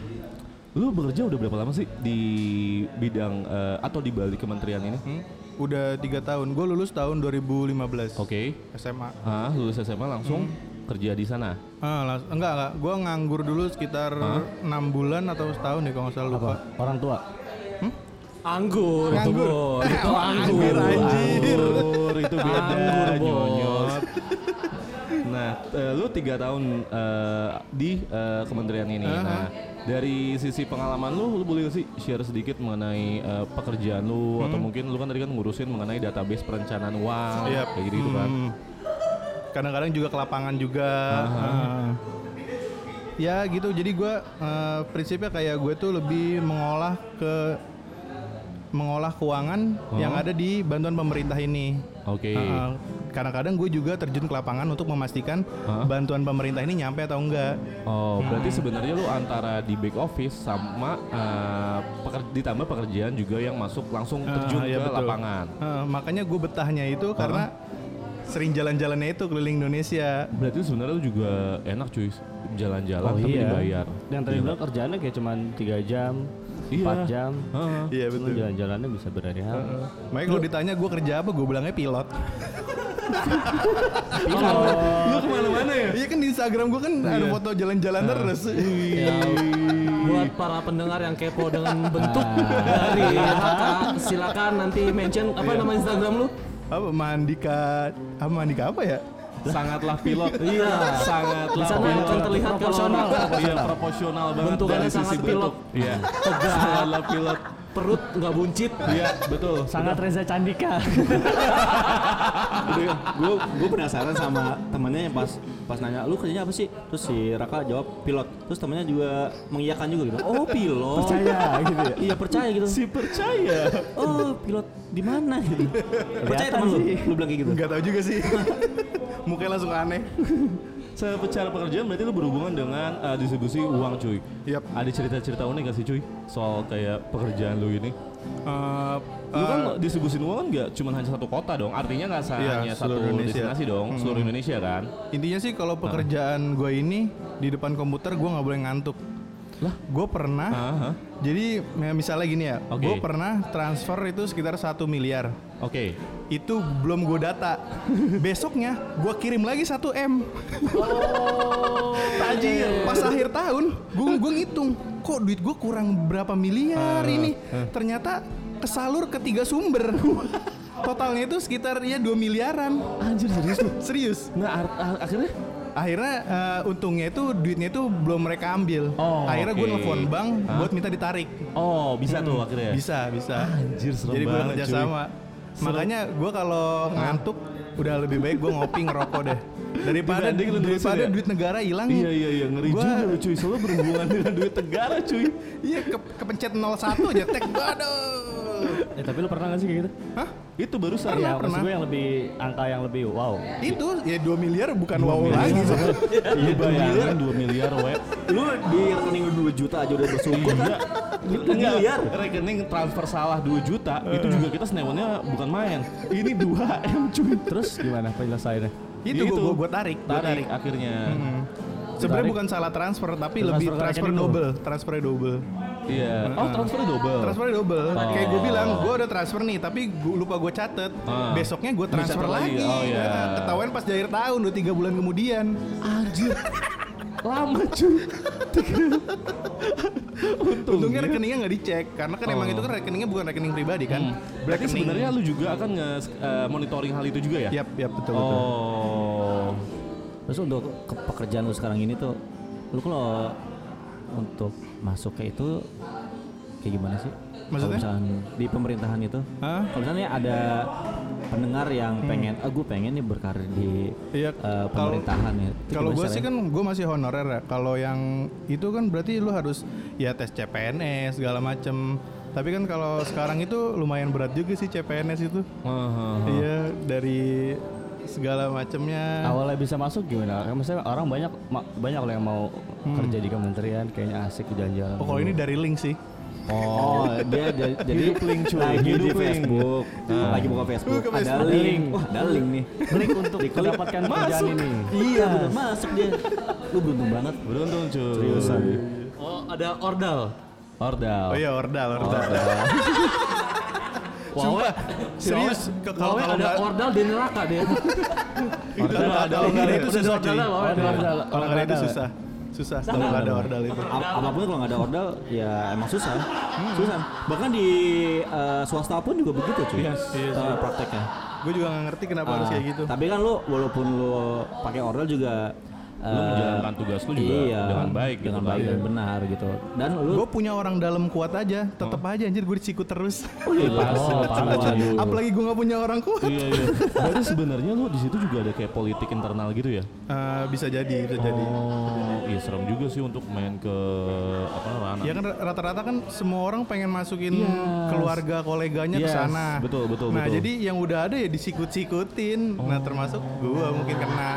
Lu bekerja udah berapa lama sih di bidang eh, atau di balik kementerian ini? Hmm? Udah tiga tahun. Gue lulus tahun 2015. Oke. SMA. Ah, lulus SMA langsung kerja di sana. Ah, enggak enggak. Gue nganggur dulu sekitar enam bulan atau setahun deh kalau nggak salah lupa. Orang tua. Anggur, Nganggur. Bro. itu Anggur, anggur. anjir. Anggur itu beda Anggur, Bos. nyonyot. Nah, eh, lu tiga tahun eh, di eh, kementerian ini. Nah, dari sisi pengalaman lu, lu boleh sih share sedikit mengenai eh, pekerjaan lu atau mungkin lu kan tadi kan ngurusin mengenai database perencanaan uang Iya. kayak gitu, gitu kan. Hmm. Kadang-kadang juga ke lapangan juga. Ah. ya gitu. Jadi gue prinsipnya kayak gue tuh lebih mengolah ke mengolah keuangan yang ada di bantuan pemerintah ini. Oke. Ah, kadang-kadang gue juga terjun ke lapangan untuk memastikan Hah? bantuan pemerintah ini nyampe atau enggak. Oh, berarti sebenarnya lu antara di back office sama eh, peker- ditambah pekerjaan juga yang masuk langsung terjun Ah, iya, ke betul. lapangan. Ah, makanya gue betahnya itu karena sering jalan-jalannya itu keliling Indonesia. Berarti sebenarnya lu juga enak cuy jalan-jalan Oh tapi iya. dibayar. Yang tadi Gila. bilang kerjaannya kayak cuman 3 jam, Iya. 4 jam. Heeh. Iya Cuma betul. jalan-jalannya bisa berhari-hari. Makanya kalau ditanya gue kerja apa, gue bilangnya pilot. Lu ke mana-mana ya? Iya kan di Instagram gue kan ada foto jalan-jalan terus. Ya, buat para pendengar yang kepo dengan bentuk dari Haka, silakan nanti mention apa nama Instagram lu? Apa Mandika? Apa Mandika apa ya? Sangatlah pilot. Iya. Sangatlah Di sana pilot. akan terlihat kalau Proporsional. Iya, proporsional banget Bentukannya dari sisi sangat pilot. Iya. Sangatlah pilot. perut nggak buncit. Iya, betul. Sangat Reza Candika. gue gue penasaran sama temennya yang pas pas nanya lu kerjanya apa sih terus si Raka jawab pilot terus temennya juga mengiyakan juga gitu oh pilot Percaya gitu ya. iya percaya gitu Si percaya. oh pilot di mana gitu percaya temen lu lu bilang kayak gitu Gak tau juga sih. Mukanya langsung aneh. Secara pekerjaan berarti lu berhubungan dengan uh, distribusi uang cuy. Yap. Ada cerita-cerita unik gak sih cuy soal kayak pekerjaan lu ini? Eh, Lu kan eh, distribusin uang kan nggak cuma hanya satu kota dong, artinya nggak Iya, hanya satu Indonesia. destinasi dong, seluruh Indonesia kan? intinya sih kalau pekerjaan gue ini di depan komputer gue nggak boleh ngantuk. Lah? Gue pernah. Aha. Jadi ya, misalnya gini ya, Oke. gue pernah transfer itu sekitar satu miliar. Oke. Itu belum gue data. Besoknya gue kirim lagi 1 m. Tajir. Pas akhir tahun, gue gue ngitung, kok duit gue kurang berapa miliar ini? Ternyata kesalur ke tiga sumber. Totalnya itu sekitar ya 2 miliaran. Anjir serius? Serius. Nah akhirnya Akhirnya eh, untungnya itu duitnya itu belum mereka ambil. Oh, Akhirnya gue oke. nelfon bank buat minta ditarik. oh bisa tuh akhirnya. Bisa, bisa. Anjir serem Jadi gue kerja sama. Makanya gue kalau ngantuk udah lebih baik gue ngopi ngerokok deh. Daripada Dibanding lu nerusin daripada ya? duit negara hilang. Iya iya iya ngeri Gua- juga lu cuy, soalnya berhubungan dengan duit negara cuy. Iya ke, kepencet 01 aja tek aduh. eh tapi lu pernah gak sih kayak gitu? Hah? Itu. Iya, pernah. maksud gue yang lebih angka yang lebih wow. Itu ya 2 miliar bukan wow lagi. Iya bayangin 2 miliar we. Lu di rekening lu 2 juta aja udah bersyukur. Iya. Enggak. miliar. Rekening transfer salah 2 juta, itu juga kita senewannya bukan main. Ini 2 M cuy. Terus gimana penyelesaiannya? itu Itu. gua gua tarik, gua Tarik akhirnya. Sebenarnya Tarik. bukan salah transfer tapi Transfer lebih transfer lu. double, transfer double. Iya. Oh, transfernya double. Transfernya double. Kayak gue bilang, gue udah transfer nih, tapi gua lupa gue catet. Ah. Besoknya gue transfer lagi. lagi. Oh, iya. Nah, ketahuan pas di akhir tahun, udah tiga bulan kemudian. Anjir. Lama cuy. Untungnya rekeningnya nggak dicek, karena kan emang itu kan rekeningnya bukan rekening pribadi kan. Oh. Hmm. Berarti Rekening- sebenarnya lu juga akan nge eh, monitoring hal itu juga ya? Yap, yap betul betul. Oh. Terus untuk ke- pekerjaan lu sekarang ini tuh lu kalau untuk masuk ke itu kayak gimana sih? Maksudnya? Kalau di pemerintahan itu, Hah? kalau misalnya ada pendengar yang pengen, ah gue pengen nih berkarir di Iya, eh, kalau- pemerintahan ya. Itu Kalau gue sih kan gue masih honorer ya. Kalau yang itu kan berarti lu harus ya tes CPNS segala macem. Tapi kan kalau sekarang itu lumayan berat juga sih CPNS itu. Aha. Iya dari segala macemnya. Awalnya bisa masuk gimana? Maksudnya orang banyak ma- banyak loh yang mau kerja di kementerian kayaknya asik jalan-jalan. Oh kalau ini dari link sih. Oh, dia jadi, link, cuy. lagi di link. Facebook, Nah. lagi buka Facebook, Buka ada Facebook. link, wah ada link nih. Klik untuk mendapatkan pekerjaan ini. Iya, bener masuk dia. Lu beruntung banget. Beruntung cuy. Seriusan. Oh, ada ordal. Ordal. Oh iya ordal ordal. Sumpah, serius kalau ada ordal di neraka dia. nggak ada itu susah cuy. Ordal, ada ordal. Kalau nggak ada itu susah. Susah kalau nggak ada ordal itu. Apa pun kalau nggak ada ordal ya emang susah susah bahkan di eh, swasta pun juga begitu cuy. Iya Eh, prakteknya Gue juga nggak ngerti kenapa harus Ah, kayak gitu. tapi kan lu walaupun lu pakai ordal juga Lu eh, menjalankan tugas lu juga iya, dengan baik gitu dengan kan. baik dan benar gitu dan lu Gue punya orang dalam kuat aja, tetep aja anjir gue disikut terus. Iya. Oh, parah, cuy. Apalagi gue nggak punya orang kuat. Iya iya. Berarti sebenarnya lu di situ juga ada kayak politik internal gitu ya? Eh, bisa jadi, bisa jadi. Oh, iya serem juga sih untuk main ke apa ranah. Ya kan rata-rata kan semua orang pengen masukin Yes. keluarga koleganya ke Yes, sana. betul, betul, Nah, betul. jadi yang udah ada ya disikut-sikutin. Nah, termasuk gua mungkin kena.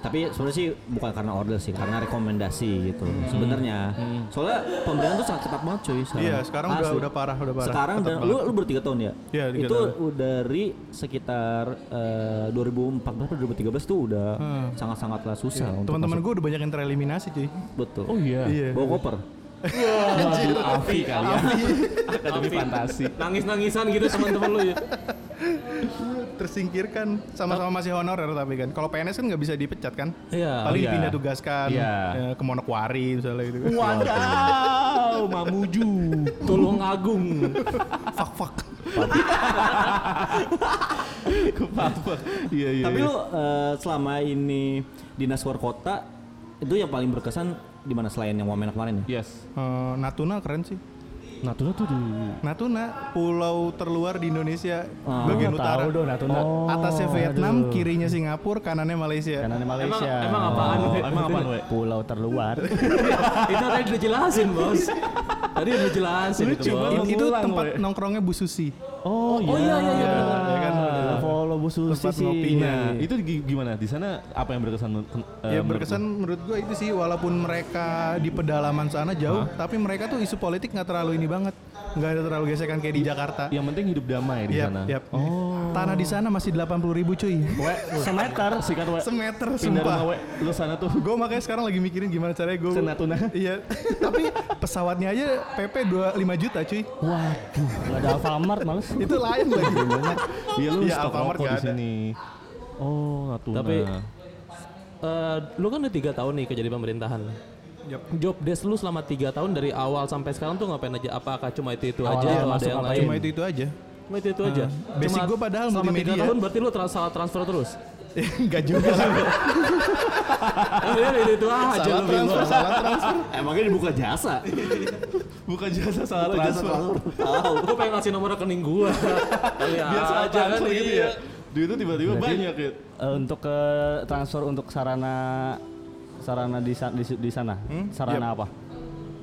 Tapi sebenarnya sih bukan karena ordal sih karena rekomendasi gitu sebenarnya soalnya pemberian tuh sangat ketat banget cuy sekarang. Iya, sekarang udah Asli. udah parah, udah parah. Sekarang dan lu lu bertiga tahun ya? Iya, itu tahun. udah dari sekitar eh, 2014 atau 2013 tuh udah Hmm. sangat-sangatlah susah untuk Teman-teman gue udah banyak yang tereliminasi, cuy. betul. Oh iya. Iya. Bawa koper. Waduh, Afi kali ya. Akademi fantasi. Nangis-nangisan gitu teman-teman lu ya. Tersingkirkan sama-sama masih honorer tapi kan. Kalau PNS kan nggak bisa dipecat kan? Iya. Paling iya. dipindah tugaskan Iya. ya, ke Monokwari misalnya gitu kan. Wadaw, Mamuju. Tulung Agung. fuck fuck. Kepapa. Iya iya. Tapi iya. lu eh, selama ini dinas luar kota itu yang paling berkesan di mana selain yang Wamena kemarin ya? Yes. Eh, Natuna keren sih. Natuna tuh di Natuna, pulau terluar di Indonesia Ah. bagian Oh, utara. tahu dong Natuna. Atasnya Vietnam, aduh. kirinya Singapura, kanannya Malaysia. Kanannya Malaysia. Emang- emang apaan, Oh, We? emang apaan, We? Pulau terluar. itu tadi udah jelasin, Bos. Tadi udah jelasin itu, Lucu, Bos. itu Ngulang, tempat we. nongkrongnya Bu Susi. Oh, Oh iya iya iya. Ya, benar. ya kan Follow Bu Susi Tempat sih. ngopinya. Nah, itu gi- gimana? Di sana apa yang berkesan? eh, ya berkesan menurut gue itu sih walaupun mereka di pedalaman sana jauh, tapi mereka tuh isu politik nggak terlalu ini banget, nggak ada terlalu gesekan kayak di Jakarta. Yang penting hidup damai di Yap, sana. yap. Oh. Tanah di sana masih 80 ribu cuy. We, semeter sikat we. Semeter Pindah sumpah. we. Lu sana tuh. Gue makanya sekarang lagi mikirin gimana caranya gue Ke Natuna. Iya. Tapi pesawatnya aja PP 25 juta cuy. Waduh, nggak ada Alfamart males. Itu lain lagi. Iya lu Iya, stok rokok di sini. Oh, Natuna. Tapi- Eh, lu kan udah tiga tahun nih kerja di pemerintahan. Yap. Job desk lu selama tiga tahun dari awal sampai sekarang tuh ngapain aja? Apakah cuma itu itu aja? atau ada yang lain? Cuma itu itu aja. Cuma itu itu aja. basic gua padahal selama tiga tahun berarti lu salah transfer terus. Enggak juga lah. Iya itu itu aja salah lu transfer, bilang. salah transfer. Emangnya dibuka jasa? bukan jasa salah Oh, jasa transfer. Tahu. Gue pengen ngasih nomor rekening gua. Biasa aja kan transfer gitu iya. ya. Duit itu tiba-tiba banyak ya. Eh, untuk ke transfer untuk sarana sarana di, di, di sana. Hmm? Sarana apa?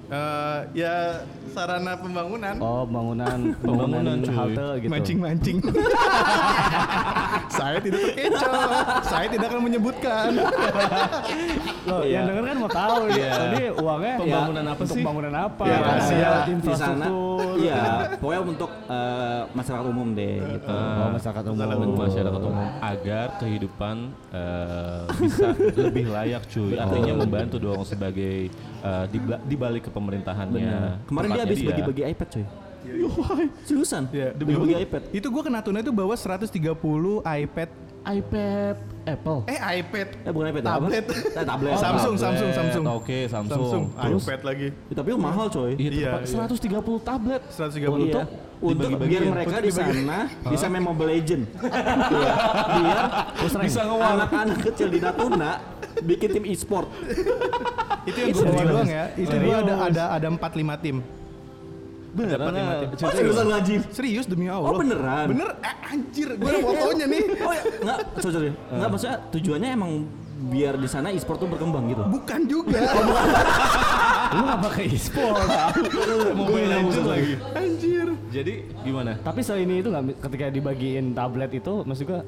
Eh, ya sarana pembangunan. Oh, bangunan Pembangunan, bangunan cuy. halte gitu. Mancing-mancing. saya tidak terkecoh. saya tidak akan menyebutkan. Loh, Iya. yang denger kan mau tahu. Iya. Tadi uangnya Pembangunan ya, apa untuk sih? Pembangunan apa? Ya, rahasia. Di sana infrastruktur. iya pokoknya untuk eh, masyarakat umum deh gitu Oh, masyarakat umum. untuk masyarakat umum agar kehidupan eh, bisa lebih layak cuy artinya membantu dong sebagai eh, di, di balik kepemerintahannya kemarin dia habis bagi-bagi iPad coy seriusan Ya, bagi-bagi iPad Itu gua kena tuna itu bawa 130 iPad. iPad Apple Eh iPad. eh bukan iPad Tablet. apa? Eh, tablet Oh, Samsung, tablet. Samsung, Samsung. oke Samsung, Samsung. terus iPad lagi. Ya, tapi mahal coy Iya, Iya, tepat. 130 tablet 130 Iya. untuk biar ya? mereka di sana bisa main Mobile Legend. Iya. Biar bisa ngewang anak-anak kecil di Natuna bikin tim e-sport. itu yang gue doang ya. Itu gua ada ada ada 4 5 tim. ah, tim. Oh, seriusan ngajin. Serius demi Allah. Oh, beneran? Bener? Eh, anjir, gue ada fotonya nih. Oh ya, enggak, sorry, sorry. Enggak maksudnya tujuannya emang biar di sana e-sport tuh berkembang gitu. Bukan juga. Lu nggak pakai e-sport. Mobile Legends lagi Anjir. jadi gimana Tapi selain itu nggak ketika dibagiin tablet itu maksud gua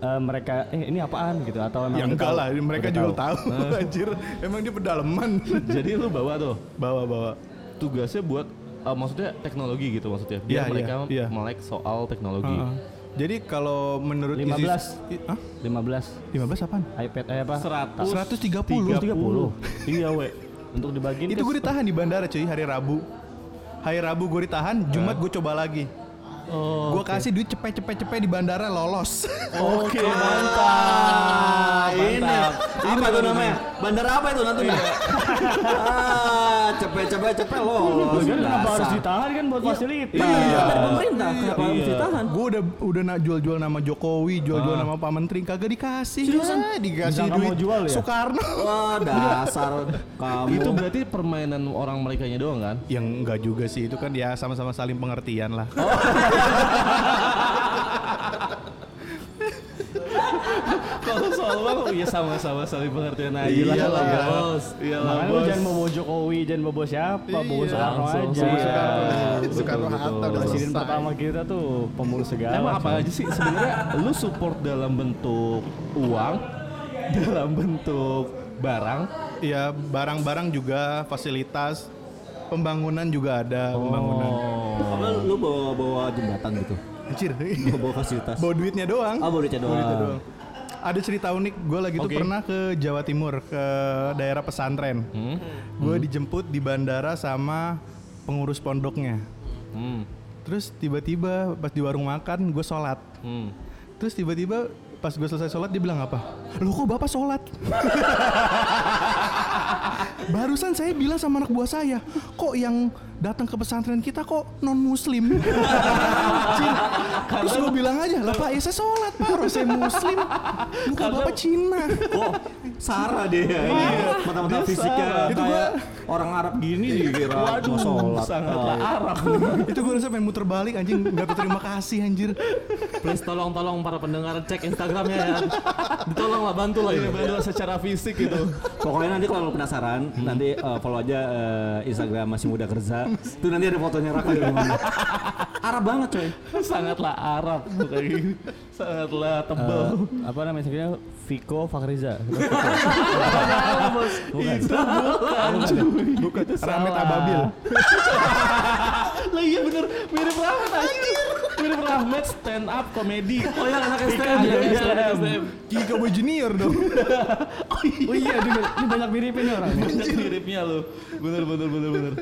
eh, mereka eh ini apaan gitu atau emang Ya enggak tahu? lah, mereka Udah juga tahu. Anjir, emang dia pedalaman. jadi lu bawa tuh Bawa-bawa. tugasnya buat eh, maksudnya teknologi gitu maksudnya biar Iya, iya, mereka iya. melek soal teknologi Heeh. Jadi kalau menurut 15. isi- i- Hah? 15 15 apaan? iPad eh apa? 130. 130. iya we Untuk dibagiin Itu gue ditahan di bandara cuy hari Rabu. Hari Rabu gue ditahan, Jumat gue coba lagi. Oh gue kasih duit cepet-cepet-cepet di bandara lolos. oke Ah, ini apa itu namanya? Bandara apa itu Natuna? ah, cepet-cepet cepet lolos. Lagian kenapa harus ditahan kan buat fasilitas? Iya, dari pemerintah. Kenapa harus ditahan? gue udah udah nak jual-jual nama Jokowi, jual-jual nama Pak Menteri, kagak dikasih. Seriusan? Ya, dikasih duit jual ya? Soekarno. Wah, dasar kamu. itu berarti permainan orang mereka doang kan Yang enggak juga sih, itu kan ya sama-sama saling pengertian lah. Kalau soal bang ya sama-sama saling pengertian aja Iya lah, bos. Iya lah Makanya lu bos. jangan mau bawa Jokowi, jangan mau bawa siapa, bawa Iya, Soekarno aja. Soekarno, betul. Hatta udah Presiden pertama kita tuh pemulung segala. Emang apa aja sih sebenarnya? Lu support dalam bentuk uang, dalam bentuk barang, Iya, barang-barang juga, fasilitas, pembangunan juga ada, pembangunan. Apa lu bawa bawa jembatan gitu? Anjir, Bawa, bawa fasilitas. bawa duitnya doang. Oh, bawa duitnya Bawa duitnya doang. doang. Ada cerita unik, gue lagi tuh Oke. pernah ke Jawa Timur, ke daerah pesantren. hmm? Gue dijemput di bandara sama pengurus pondoknya. Hmm. Terus tiba-tiba pas di warung makan gue sholat. Hmm. Terus tiba-tiba pas gue selesai sholat dia bilang apa? Loh kok bapak sholat? Barusan saya bilang sama anak buah saya, kok yang datang ke pesantren kita kok non muslim? Terus gue bilang aja, lah pak ya saya sholat pak, orang saya muslim. Muka bapak Cina. Oh, Sarah dia. Iya. Mata-mata fisiknya Itu kayak orang Arab gini dikira Waduh, mau sholat. sangatlah Arab. Itu gue rasa pengen muter balik anjing, nggak berterima kasih anjir. Please tolong-tolong para pendengar cek Instagramnya ya. Ditolong lah, bantu lah Ini ini. bantu secara fisik gitu. Pokoknya nanti kalau lu penasaran, nanti eh, follow aja eh, Instagram masih muda kerja. Itu nanti ada fotonya Raka di mana. Arab banget coy. sangatlah Arab. Sangatlah tebel. Eh, apa namanya sebenarnya Viko Fakriza. Bukan Ramet Ababil. Lah iya bener mirip Rahmat anjir. Mirip Rahmat stand up komedi. Oh ya anak STM Iya, ya, iya, anak iya. STM. Kiko Boy Junior dong. oh iya, ini, ini banyak miripin nih orang. Banyak miripnya lu. Bener bener bener bener.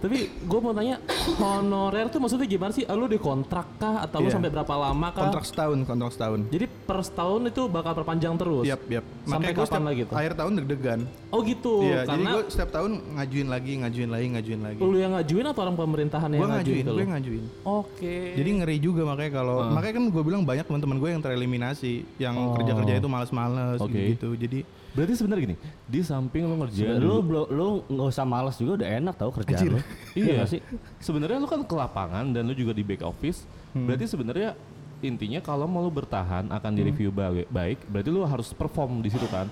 Tapi gue mau tanya honorer tuh maksudnya gimana sih? Lu dikontrak kah atau lu Iya. sampai berapa lama kah? Kontrak setahun, kontrak setahun. Jadi per setahun itu bakal perpanjang terus. Yap, yap. Sampai Makanya kapan lagi tuh? akhir tahun deg-degan. Oh gitu. Iya, jadi karena gue setiap tahun ngajuin lagi, ngajuin lagi, ngajuin lagi. lu yang ngajuin atau orang pemerintahan yang Gue ngajuin, gue ngajuin. Oke. Jadi ngeri juga makanya kalau makanya kan gue bilang banyak teman-teman gue yang tereliminasi, yang Oh. kerja-kerja itu males-males Oke. gitu. Jadi Berarti sebenarnya gini, di samping lu ngerjain lu lu lu nggak usah malas juga udah enak tau kerjaan Anjir. lu. Iya nggak sih? Sebenarnya lu kan ke lapangan dan lu juga di back office. Berarti sebenarnya intinya kalau mau lu bertahan akan di review ba- baik, berarti lu harus perform di situ kan.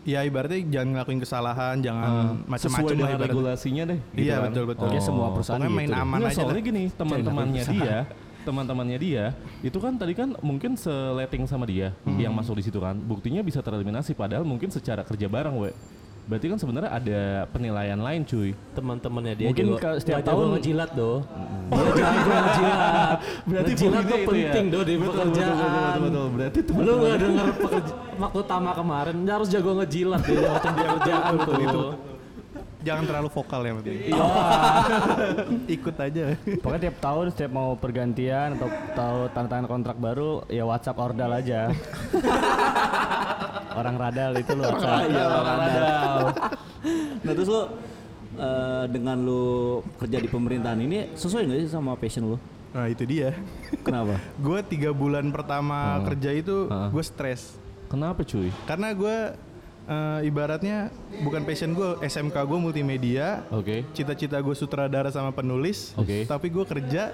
ya ibaratnya jangan ngelakuin kesalahan, jangan Ah, macam-macam sesuai lah dengan ibaratnya. regulasinya deh. gitu Iya kan. betul betul. Ya semua perusahaan Pokoknya main gitu. aman Nggak, aja soalnya gini, teman-temannya dia, teman-temannya dia, itu kan tadi kan mungkin seleting sama dia yang masuk di situ kan, buktinya bisa tereliminasi padahal mungkin secara kerja bareng, we. Berarti kan sebenarnya ada penilaian lain, cuy. Teman-temannya dia Mungkin juga setiap tahun- ngejilat doh. Dia jago ngejilat. Berarti ngejilat itu ya. penting doh di Betul, betul, pekerjaan. betul, betul, betul. Berarti Lu teman-teman- nggak pekerja, waktu utama kemarin dia harus jago ngejilat dia macam dia kerjaan tuh. Jangan terlalu vokal ya penting. Iya. Ikut aja. Pokoknya tiap tahun setiap mau pergantian atau tahu tanda tangan kontrak baru ya WhatsApp ordal aja. Orang radal itu lu WhatsApp. Iya, radal. nah terus lo eh, dengan lu kerja di pemerintahan ini sesuai nggak sih sama passion lu? Nah itu dia. Kenapa? gue tiga bulan pertama Hmm. kerja itu Ah. gue stres Kenapa, cuy? karena gue eh, ibaratnya bukan passion gue SMK gue multimedia Oke. cita-cita gue sutradara sama penulis Oke. tapi gue kerja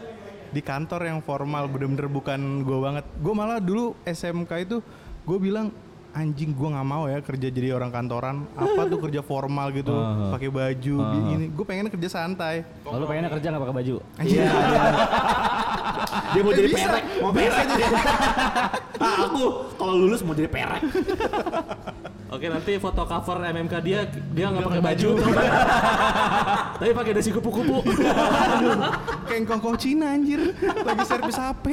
di kantor yang formal bener-bener bukan gue banget gue malah dulu SMK itu gue bilang anjing gue nggak mau ya kerja jadi orang kantoran apa tuh kerja formal gitu Ah. pakai baju gini gue pengen kerja santai Lalu pengennya kerja nggak pakai baju? Iya. Dia mau Eh, jadi bisa. perek, mau perek. ah, aku kalau lulus mau jadi perek. Oke nanti foto cover MMK dia dia nggak pakai baju, tapi pakai dasi kupu-kupu. kayak kongkong Cina anjir lagi servis HP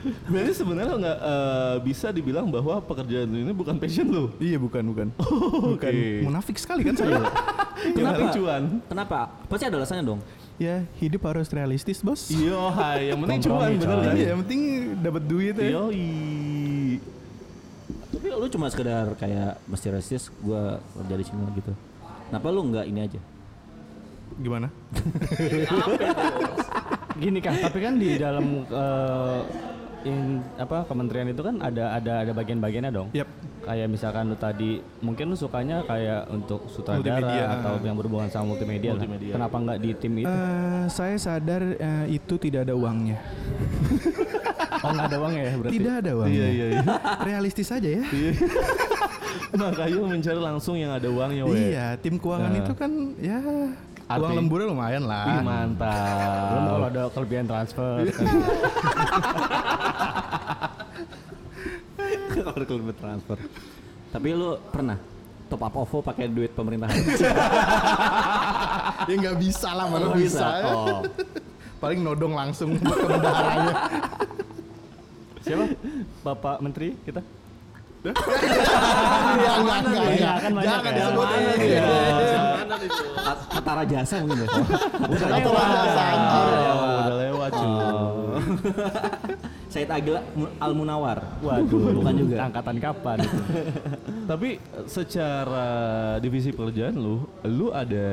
Berarti sebenarnya lo nggak eh, bisa dibilang bahwa pekerjaan ini bukan passion lu. iya bukan bukan bukan Oke. munafik sekali kan saya Kenapa cuan? Kenapa? Pasti ada alasannya dong. ya hidup harus realistis bos Iya, hai, yang penting cuan bener kan? Iya, yang penting dapat duit ya. Yoi. Tapi lu cuma sekedar kayak mesti realistis gua kerja di sini gitu. Kenapa lu nggak ini aja? Gimana? Gini kah? Tapi kan di dalam eh, in, apa kementerian itu kan ada ada ada bagian-bagiannya dong. Yap. Kayak misalkan lu tadi mungkin lu sukanya kayak untuk sutradara Multimedia, atau yang berhubungan sama multimedia. Multimedia. Kenapa nggak di tim itu? Eh, saya sadar eh, itu tidak ada uangnya. oh nggak ada uang ya berarti? Tidak ada uangnya. Iya, iya, iya. Realistis aja ya. Makanya mencari langsung yang ada uangnya, we. Iya, tim keuangan Nah. itu kan ya Arti- uang lemburnya lumayan Ih, lah. Belum mantap. kalau ada kelebihan transfer. Kalau ada kelebihan transfer. Tapi lu pernah top up OVO pakai duit pemerintahan? ya nggak bisa lah, mana Oh, bisa. bisa. Oh. Paling nodong langsung ke bendaharanya. Siapa? Bapak Menteri kita? Ya, enggak, enggak, kan banyak Jangan ya. disebutin. Iya. Katara jasa mungkin ya. Udah jasa, anjir. Oh, udah lewat. Said Agil Al Munawar. Waduh, Bukan juga. Angkatan kapan itu? Tapi eh, secara divisi pekerjaan lu, lu ada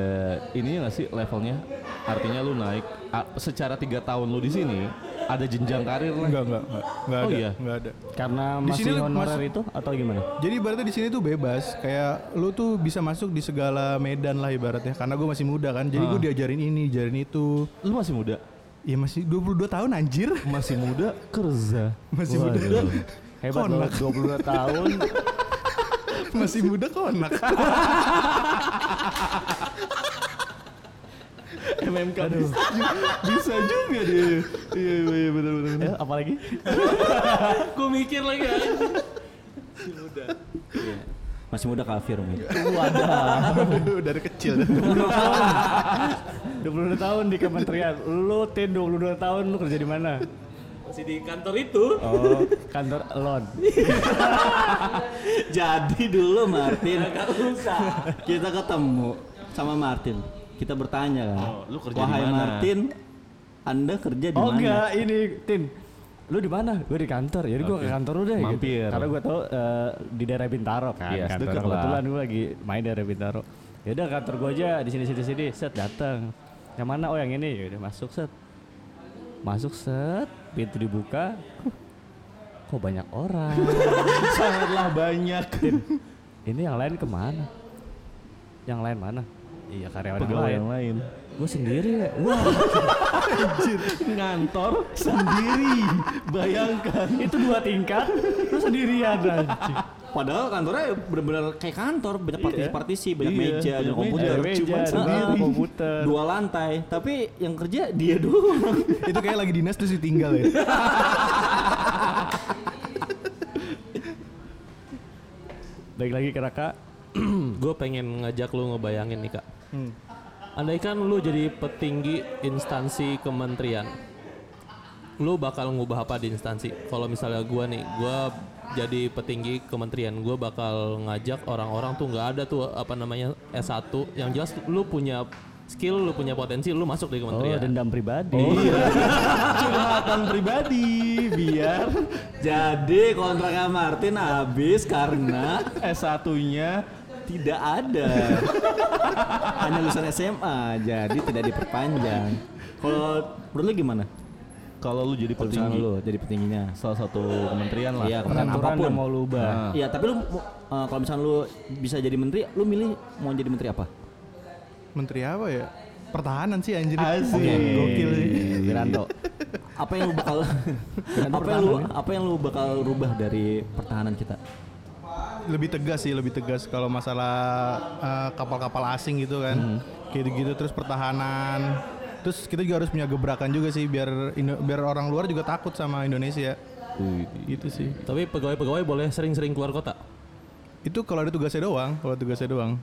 ini nggak sih levelnya? Artinya lu naik a- secara tiga tahun lu di sini ada jenjang karir lah. Enggak, enggak, enggak. Enggak Oh ada. iya? Enggak ada. Karena Di masih sini honorer masuk- itu atau gimana? Jadi ibaratnya di sini tuh bebas, kayak lu tuh bisa masuk di segala medan lah ibaratnya. Karena gue masih muda kan, jadi gue diajarin ini, diajarin itu. Lu masih muda, Ya masih 22 tahun anjir. masih muda kerja. Masih muda. Hebat loh, Konak. 22 tahun. masih muda konak. MMK bisa, bisa juga dia. Iya, iya benar benar. ya, apalagi? Gue mikir lagi aja. Iya. Masih muda kafir mungkin. Dari kecil. 22 tahun di kementerian. Lu Tin 22 tahun lu kerja di mana? Masih di kantor itu. Oh, kantor Elon. Jadi dulu Martin kita ketemu sama Martin. Kita bertanya kan. Oh, lu kerja di Wahai mana?" Martin, Anda kerja di Oh mana? enggak, ini Tin. Lu di mana? Gue di kantor. Jadi gue ke kantor lu deh. gitu. Mampir. Karena gue tau eh, di daerah Bintaro kan. Iya, kantor. deket lah. Kebetulan gue lagi main daerah Bintaro. Ya udah kantor gue aja di sini sini sini. Set datang. Yang mana? Oh yang ini. Ya udah masuk set. Masuk set. Pintu dibuka. Kok banyak orang? Sangatlah banyak. ini yang lain ke mana? Yang lain mana? Iya karyawan yang Pegawai lain. yang lain. Gue sendiri ya. Wah Ngantor sendiri. Bayangkan. itu dua tingkat. Lu sendirian anjing. Padahal kantornya bener-bener kayak kantor, banyak partisi-partisi, banyak Iya, meja, banyak komputer. Meja, ada sendiri. komputer. Dua lantai, tapi yang kerja dia doang. Itu kayak lagi dinas terus ditinggal ya. Baik lagi ke Raka. gue pengen ngajak lu ngebayangin nih kak. Hmm. Andaikan lu jadi petinggi instansi kementerian, lu bakal ngubah apa di instansi? Kalau misalnya gua nih, gua jadi petinggi kementerian, gua bakal ngajak orang-orang tuh nggak ada tuh apa namanya S1 yang jelas lu punya skill, lu punya potensi, lu masuk di Oh, kementerian. dendam pribadi. Curhatan pribadi biar Jadi kontraknya Martin habis karena S1-nya tidak ada. Hanya lulusan SMA, jadi tidak diperpanjang. Kalau menurut lu gimana? kalau lu jadi petinggi lu jadi petingginya. salah satu kementerian lah. Iya, kementerian apa pun. yang mau lu ubah. Nah, Iya, tapi lu uh, kalau misalnya lu bisa jadi menteri, lu milih mau jadi menteri apa? Menteri apa ya? Pertahanan sih anjir. Asik. Gokil sih. Wiranto. Apa yang lu bakal apa yang lu apa yang lu bakal rubah dari pertahanan kita? Lebih tegas sih, lebih tegas kalau masalah eh, kapal-kapal asing gitu kan. Kayak gitu terus pertahanan. Terus kita juga harus punya gebrakan juga sih biar Indo- biar orang luar juga takut sama Indonesia. Gitu sih. Tapi pegawai-pegawai boleh sering-sering keluar kota. Itu kalau ada tugasnya doang, kalau tugasnya doang.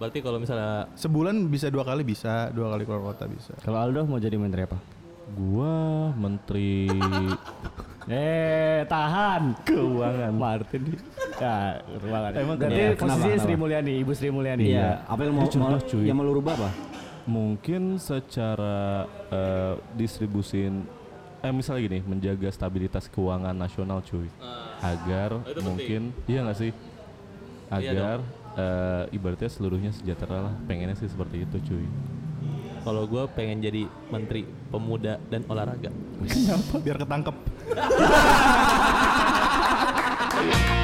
Berarti kalau misalnya Sebulan bisa dua kali bisa, dua kali keluar kota bisa. Kalau Aldo mau jadi menteri apa? Gua menteri Eh, tahan. Keuangan Martin. Ya, keuangan. Emang Berarti kenapa? posisinya Kenapa? Sri Mulyani, Ibu Sri Mulyani. Iya, apa yang mau, mau cuy. yang mau lu rubah apa? mungkin secara eh, distribusin eh misalnya gini menjaga stabilitas keuangan nasional cuy agar mungkin iya nggak sih agar eh, ibaratnya seluruhnya sejahtera lah pengennya sih seperti itu cuy kalau gue pengen jadi menteri pemuda dan olahraga. Biar ketangkep.